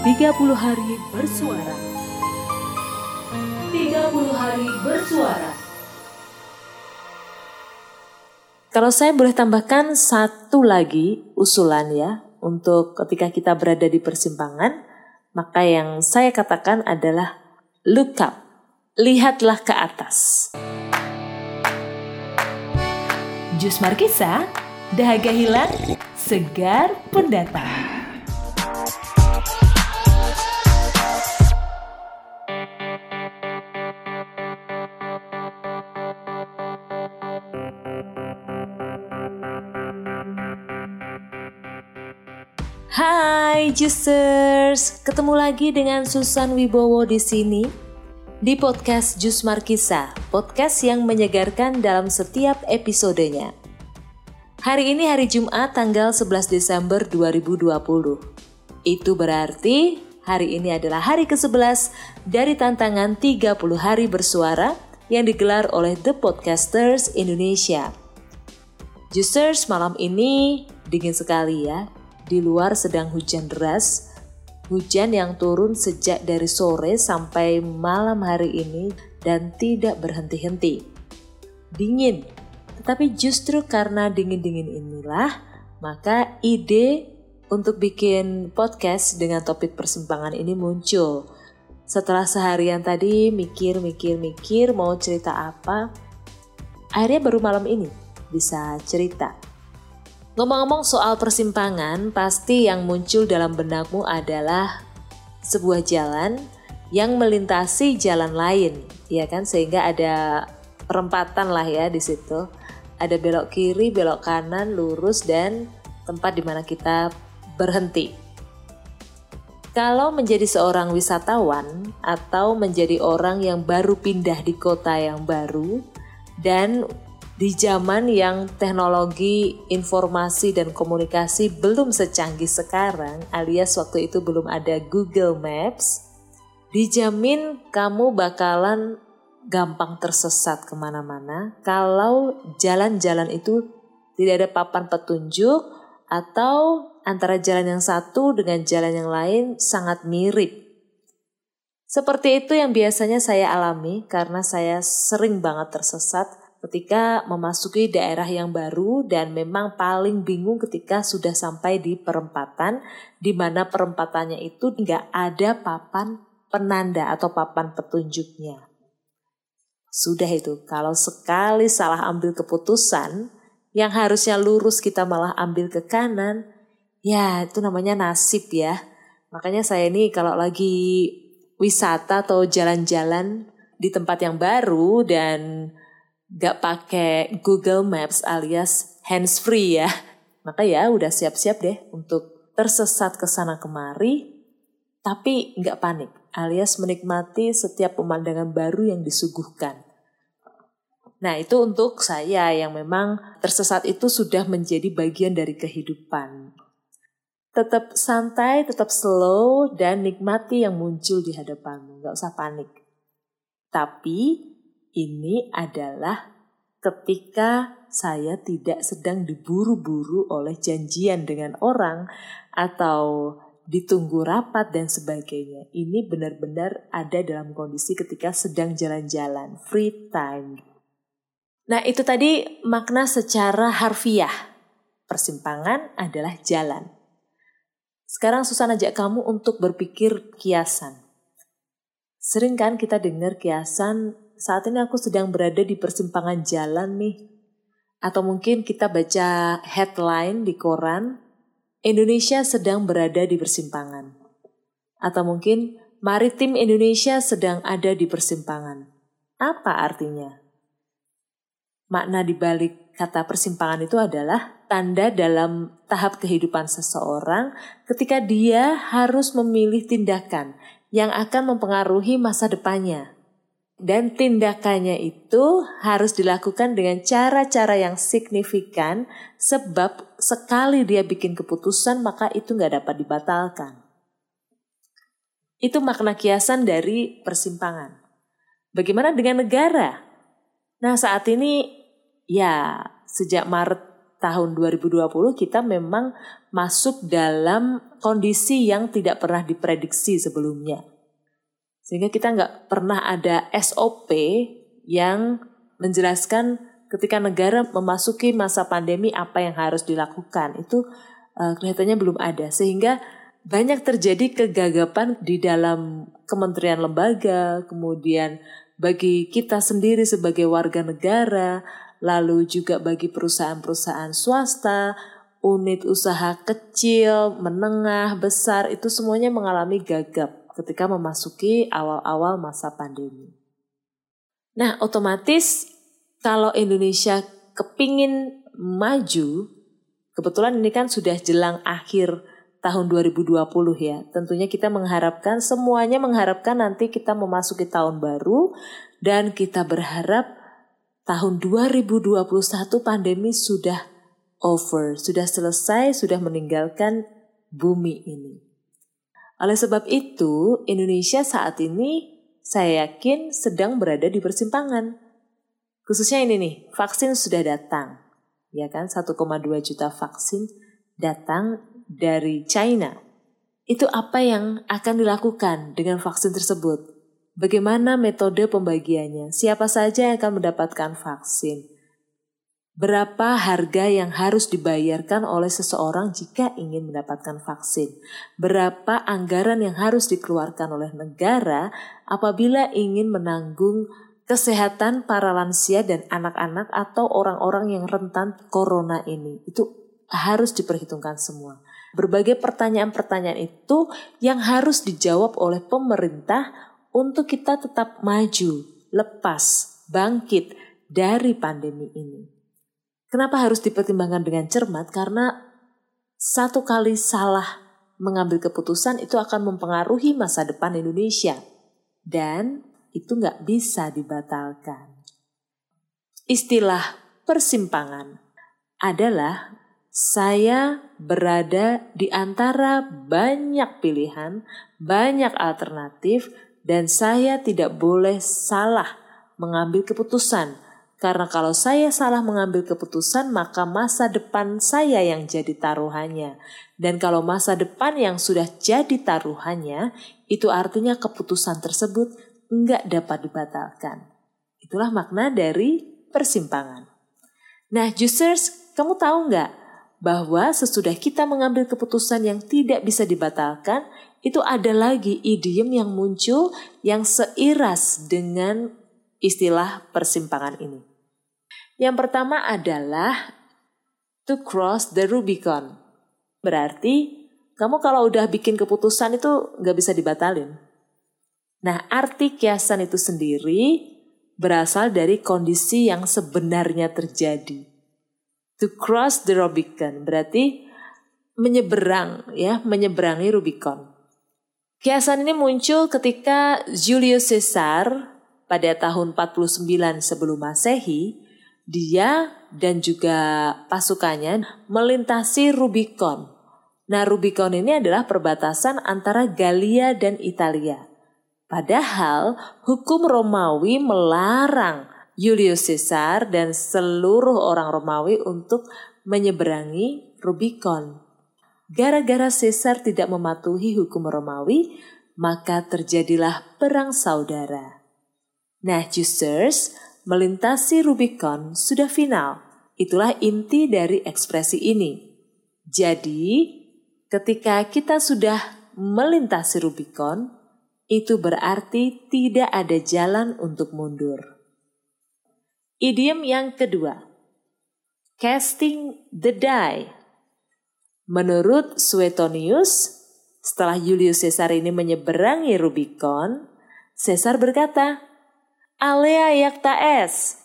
30 hari bersuara. 30 hari bersuara. Kalau saya boleh tambahkan satu lagi usulan ya untuk ketika kita berada di persimpangan, maka yang saya katakan adalah look up, lihatlah ke atas. Jus Markisa, dahaga hilang, segar pendatang. Juicers, ketemu lagi dengan Susan Wibowo di sini di podcast Jus Markisa, podcast yang menyegarkan dalam setiap episodenya. Hari ini hari Jumat tanggal 11 Desember 2020. Itu berarti hari ini adalah hari ke-11 dari tantangan 30 hari bersuara yang digelar oleh The Podcasters Indonesia. Juicers malam ini dingin sekali ya, di luar sedang hujan deras, hujan yang turun sejak dari sore sampai malam hari ini dan tidak berhenti-henti. Dingin, tetapi justru karena dingin-dingin inilah, maka ide untuk bikin podcast dengan topik persimpangan ini muncul. Setelah seharian tadi mikir-mikir-mikir mau cerita apa, akhirnya baru malam ini bisa cerita. Ngomong-ngomong soal persimpangan, pasti yang muncul dalam benakmu adalah sebuah jalan yang melintasi jalan lain, ya kan? Sehingga ada perempatan lah ya di situ. Ada belok kiri, belok kanan, lurus dan tempat di mana kita berhenti. Kalau menjadi seorang wisatawan atau menjadi orang yang baru pindah di kota yang baru dan di zaman yang teknologi informasi dan komunikasi belum secanggih sekarang, alias waktu itu belum ada Google Maps, dijamin kamu bakalan gampang tersesat ke mana-mana kalau jalan-jalan itu tidak ada papan petunjuk atau antara jalan yang satu dengan jalan yang lain sangat mirip. Seperti itu yang biasanya saya alami karena saya sering banget tersesat ketika memasuki daerah yang baru dan memang paling bingung ketika sudah sampai di perempatan di mana perempatannya itu nggak ada papan penanda atau papan petunjuknya. Sudah itu, kalau sekali salah ambil keputusan yang harusnya lurus kita malah ambil ke kanan, ya itu namanya nasib ya. Makanya saya ini kalau lagi wisata atau jalan-jalan di tempat yang baru dan gak pakai Google Maps alias hands free ya. Maka ya udah siap-siap deh untuk tersesat ke sana kemari, tapi gak panik alias menikmati setiap pemandangan baru yang disuguhkan. Nah itu untuk saya yang memang tersesat itu sudah menjadi bagian dari kehidupan. Tetap santai, tetap slow, dan nikmati yang muncul di hadapanmu. Gak usah panik. Tapi ini adalah ketika saya tidak sedang diburu-buru oleh janjian dengan orang atau ditunggu rapat dan sebagainya. Ini benar-benar ada dalam kondisi ketika sedang jalan-jalan, free time. Nah, itu tadi makna secara harfiah. Persimpangan adalah jalan. Sekarang Susan ajak kamu untuk berpikir kiasan. Sering kan kita dengar kiasan saat ini aku sedang berada di persimpangan jalan nih. Atau mungkin kita baca headline di koran, Indonesia sedang berada di persimpangan. Atau mungkin maritim Indonesia sedang ada di persimpangan. Apa artinya? Makna di balik kata persimpangan itu adalah tanda dalam tahap kehidupan seseorang ketika dia harus memilih tindakan yang akan mempengaruhi masa depannya dan tindakannya itu harus dilakukan dengan cara-cara yang signifikan sebab sekali dia bikin keputusan maka itu nggak dapat dibatalkan. Itu makna kiasan dari persimpangan. Bagaimana dengan negara? Nah saat ini ya sejak Maret tahun 2020 kita memang masuk dalam kondisi yang tidak pernah diprediksi sebelumnya. Sehingga kita nggak pernah ada SOP yang menjelaskan ketika negara memasuki masa pandemi apa yang harus dilakukan. Itu uh, kelihatannya belum ada. Sehingga banyak terjadi kegagapan di dalam kementerian lembaga, kemudian bagi kita sendiri sebagai warga negara, lalu juga bagi perusahaan-perusahaan swasta, unit usaha kecil, menengah, besar itu semuanya mengalami gagap ketika memasuki awal-awal masa pandemi. Nah, otomatis kalau Indonesia kepingin maju, kebetulan ini kan sudah jelang akhir tahun 2020 ya. Tentunya kita mengharapkan semuanya mengharapkan nanti kita memasuki tahun baru dan kita berharap tahun 2021 pandemi sudah over, sudah selesai, sudah meninggalkan bumi ini. Oleh sebab itu, Indonesia saat ini saya yakin sedang berada di persimpangan. Khususnya ini nih, vaksin sudah datang. Ya kan, 1,2 juta vaksin datang dari China. Itu apa yang akan dilakukan dengan vaksin tersebut? Bagaimana metode pembagiannya? Siapa saja yang akan mendapatkan vaksin? Berapa harga yang harus dibayarkan oleh seseorang jika ingin mendapatkan vaksin? Berapa anggaran yang harus dikeluarkan oleh negara apabila ingin menanggung kesehatan para lansia dan anak-anak atau orang-orang yang rentan corona ini? Itu harus diperhitungkan semua. Berbagai pertanyaan-pertanyaan itu yang harus dijawab oleh pemerintah untuk kita tetap maju, lepas, bangkit dari pandemi ini. Kenapa harus dipertimbangkan dengan cermat? Karena satu kali salah mengambil keputusan itu akan mempengaruhi masa depan Indonesia. Dan itu nggak bisa dibatalkan. Istilah persimpangan adalah saya berada di antara banyak pilihan, banyak alternatif, dan saya tidak boleh salah mengambil keputusan. Karena kalau saya salah mengambil keputusan, maka masa depan saya yang jadi taruhannya. Dan kalau masa depan yang sudah jadi taruhannya, itu artinya keputusan tersebut enggak dapat dibatalkan. Itulah makna dari persimpangan. Nah, juicers, kamu tahu nggak bahwa sesudah kita mengambil keputusan yang tidak bisa dibatalkan, itu ada lagi idiom yang muncul yang seiras dengan istilah persimpangan ini. Yang pertama adalah to cross the Rubicon. Berarti kamu kalau udah bikin keputusan itu nggak bisa dibatalin. Nah arti kiasan itu sendiri berasal dari kondisi yang sebenarnya terjadi. To cross the Rubicon berarti menyeberang ya, menyeberangi Rubicon. Kiasan ini muncul ketika Julius Caesar pada tahun 49 sebelum Masehi, dia dan juga pasukannya melintasi Rubicon. Nah, Rubicon ini adalah perbatasan antara Galia dan Italia. Padahal hukum Romawi melarang Julius Caesar dan seluruh orang Romawi untuk menyeberangi Rubicon. Gara-gara Caesar tidak mematuhi hukum Romawi, maka terjadilah perang saudara. Nah, Juicers, melintasi Rubicon sudah final. Itulah inti dari ekspresi ini. Jadi, ketika kita sudah melintasi Rubicon, itu berarti tidak ada jalan untuk mundur. Idiom yang kedua, casting the die Menurut Suetonius, setelah Julius Caesar ini menyeberangi Rubicon, Caesar berkata, Alea iacta es.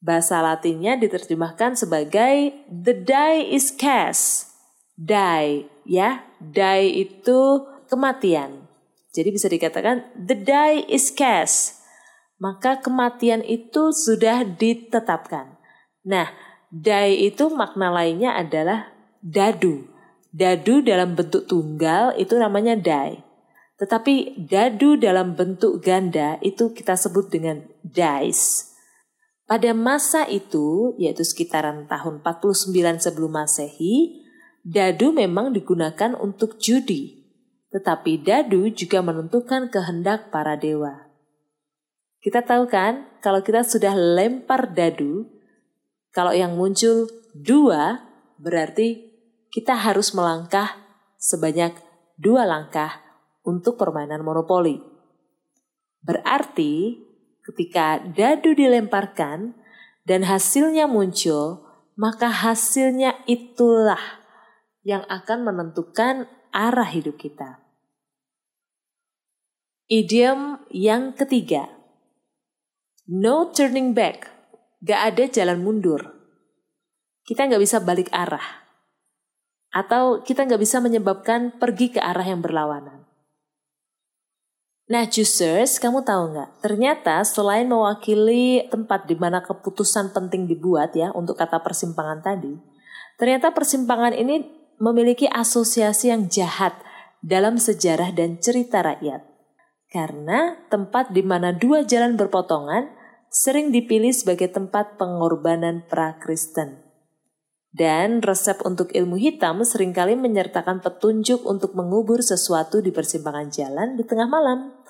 Bahasa latinnya diterjemahkan sebagai the die is cast. Die, ya, die itu kematian. Jadi bisa dikatakan the die is cast. Maka kematian itu sudah ditetapkan. Nah, die itu makna lainnya adalah dadu. Dadu dalam bentuk tunggal itu namanya dai. Tetapi dadu dalam bentuk ganda itu kita sebut dengan dice. Pada masa itu, yaitu sekitaran tahun 49 sebelum Masehi, dadu memang digunakan untuk judi. Tetapi dadu juga menentukan kehendak para dewa. Kita tahu kan, kalau kita sudah lempar dadu, kalau yang muncul dua, berarti kita harus melangkah sebanyak dua langkah untuk permainan monopoli. Berarti ketika dadu dilemparkan dan hasilnya muncul, maka hasilnya itulah yang akan menentukan arah hidup kita. Idiom yang ketiga, no turning back, gak ada jalan mundur. Kita nggak bisa balik arah. Atau kita nggak bisa menyebabkan pergi ke arah yang berlawanan. Nah, juicers, kamu tahu nggak? Ternyata selain mewakili tempat di mana keputusan penting dibuat ya untuk kata persimpangan tadi, ternyata persimpangan ini memiliki asosiasi yang jahat dalam sejarah dan cerita rakyat. Karena tempat di mana dua jalan berpotongan sering dipilih sebagai tempat pengorbanan pra-Kristen. Dan resep untuk ilmu hitam sering kali menyertakan petunjuk untuk mengubur sesuatu di persimpangan jalan di tengah malam.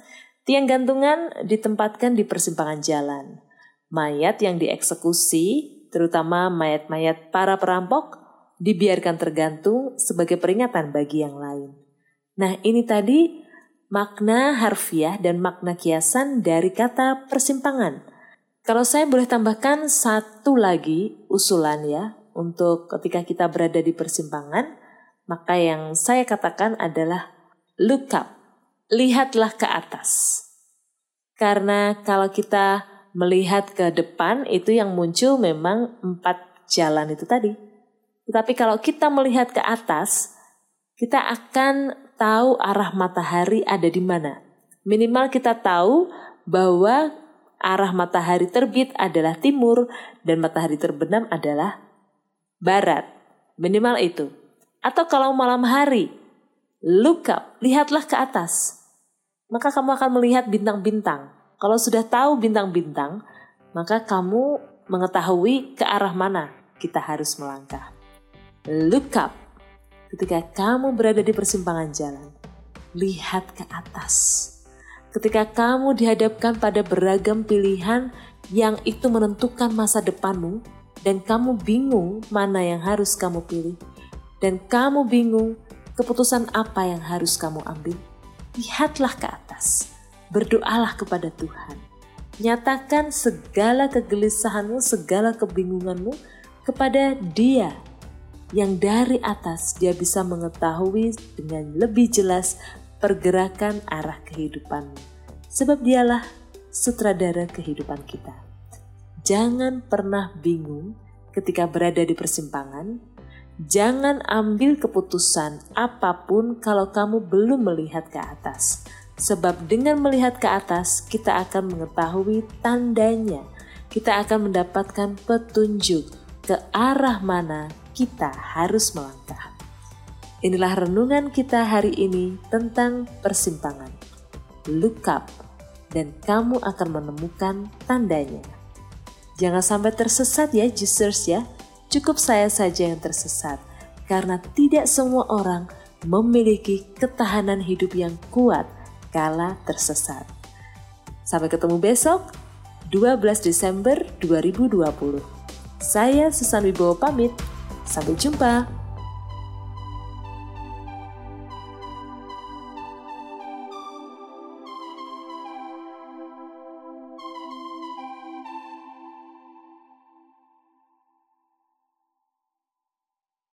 Tiang gantungan ditempatkan di persimpangan jalan. Mayat yang dieksekusi, terutama mayat-mayat para perampok, dibiarkan tergantung sebagai peringatan bagi yang lain. Nah, ini tadi makna harfiah dan makna kiasan dari kata persimpangan. Kalau saya boleh tambahkan satu lagi usulan ya, untuk ketika kita berada di persimpangan, maka yang saya katakan adalah look up lihatlah ke atas. Karena kalau kita melihat ke depan itu yang muncul memang empat jalan itu tadi. Tetapi kalau kita melihat ke atas, kita akan tahu arah matahari ada di mana. Minimal kita tahu bahwa arah matahari terbit adalah timur dan matahari terbenam adalah barat. Minimal itu. Atau kalau malam hari, look up, lihatlah ke atas maka kamu akan melihat bintang-bintang. Kalau sudah tahu bintang-bintang, maka kamu mengetahui ke arah mana kita harus melangkah. Look up ketika kamu berada di persimpangan jalan. Lihat ke atas. Ketika kamu dihadapkan pada beragam pilihan yang itu menentukan masa depanmu, dan kamu bingung mana yang harus kamu pilih, dan kamu bingung keputusan apa yang harus kamu ambil lihatlah ke atas, berdoalah kepada Tuhan. Nyatakan segala kegelisahanmu, segala kebingunganmu kepada Dia yang dari atas dia bisa mengetahui dengan lebih jelas pergerakan arah kehidupanmu. Sebab dialah sutradara kehidupan kita. Jangan pernah bingung ketika berada di persimpangan, Jangan ambil keputusan apa pun kalau kamu belum melihat ke atas. Sebab dengan melihat ke atas, kita akan mengetahui tandanya. Kita akan mendapatkan petunjuk ke arah mana kita harus melangkah. Inilah renungan kita hari ini tentang persimpangan. Look up, dan kamu akan menemukan tandanya. Jangan sampai tersesat ya, Jesus ya cukup saya saja yang tersesat, karena tidak semua orang memiliki ketahanan hidup yang kuat kala tersesat. Sampai ketemu besok, 12 Desember 2020. Saya Susan Wibowo pamit. Sampai jumpa.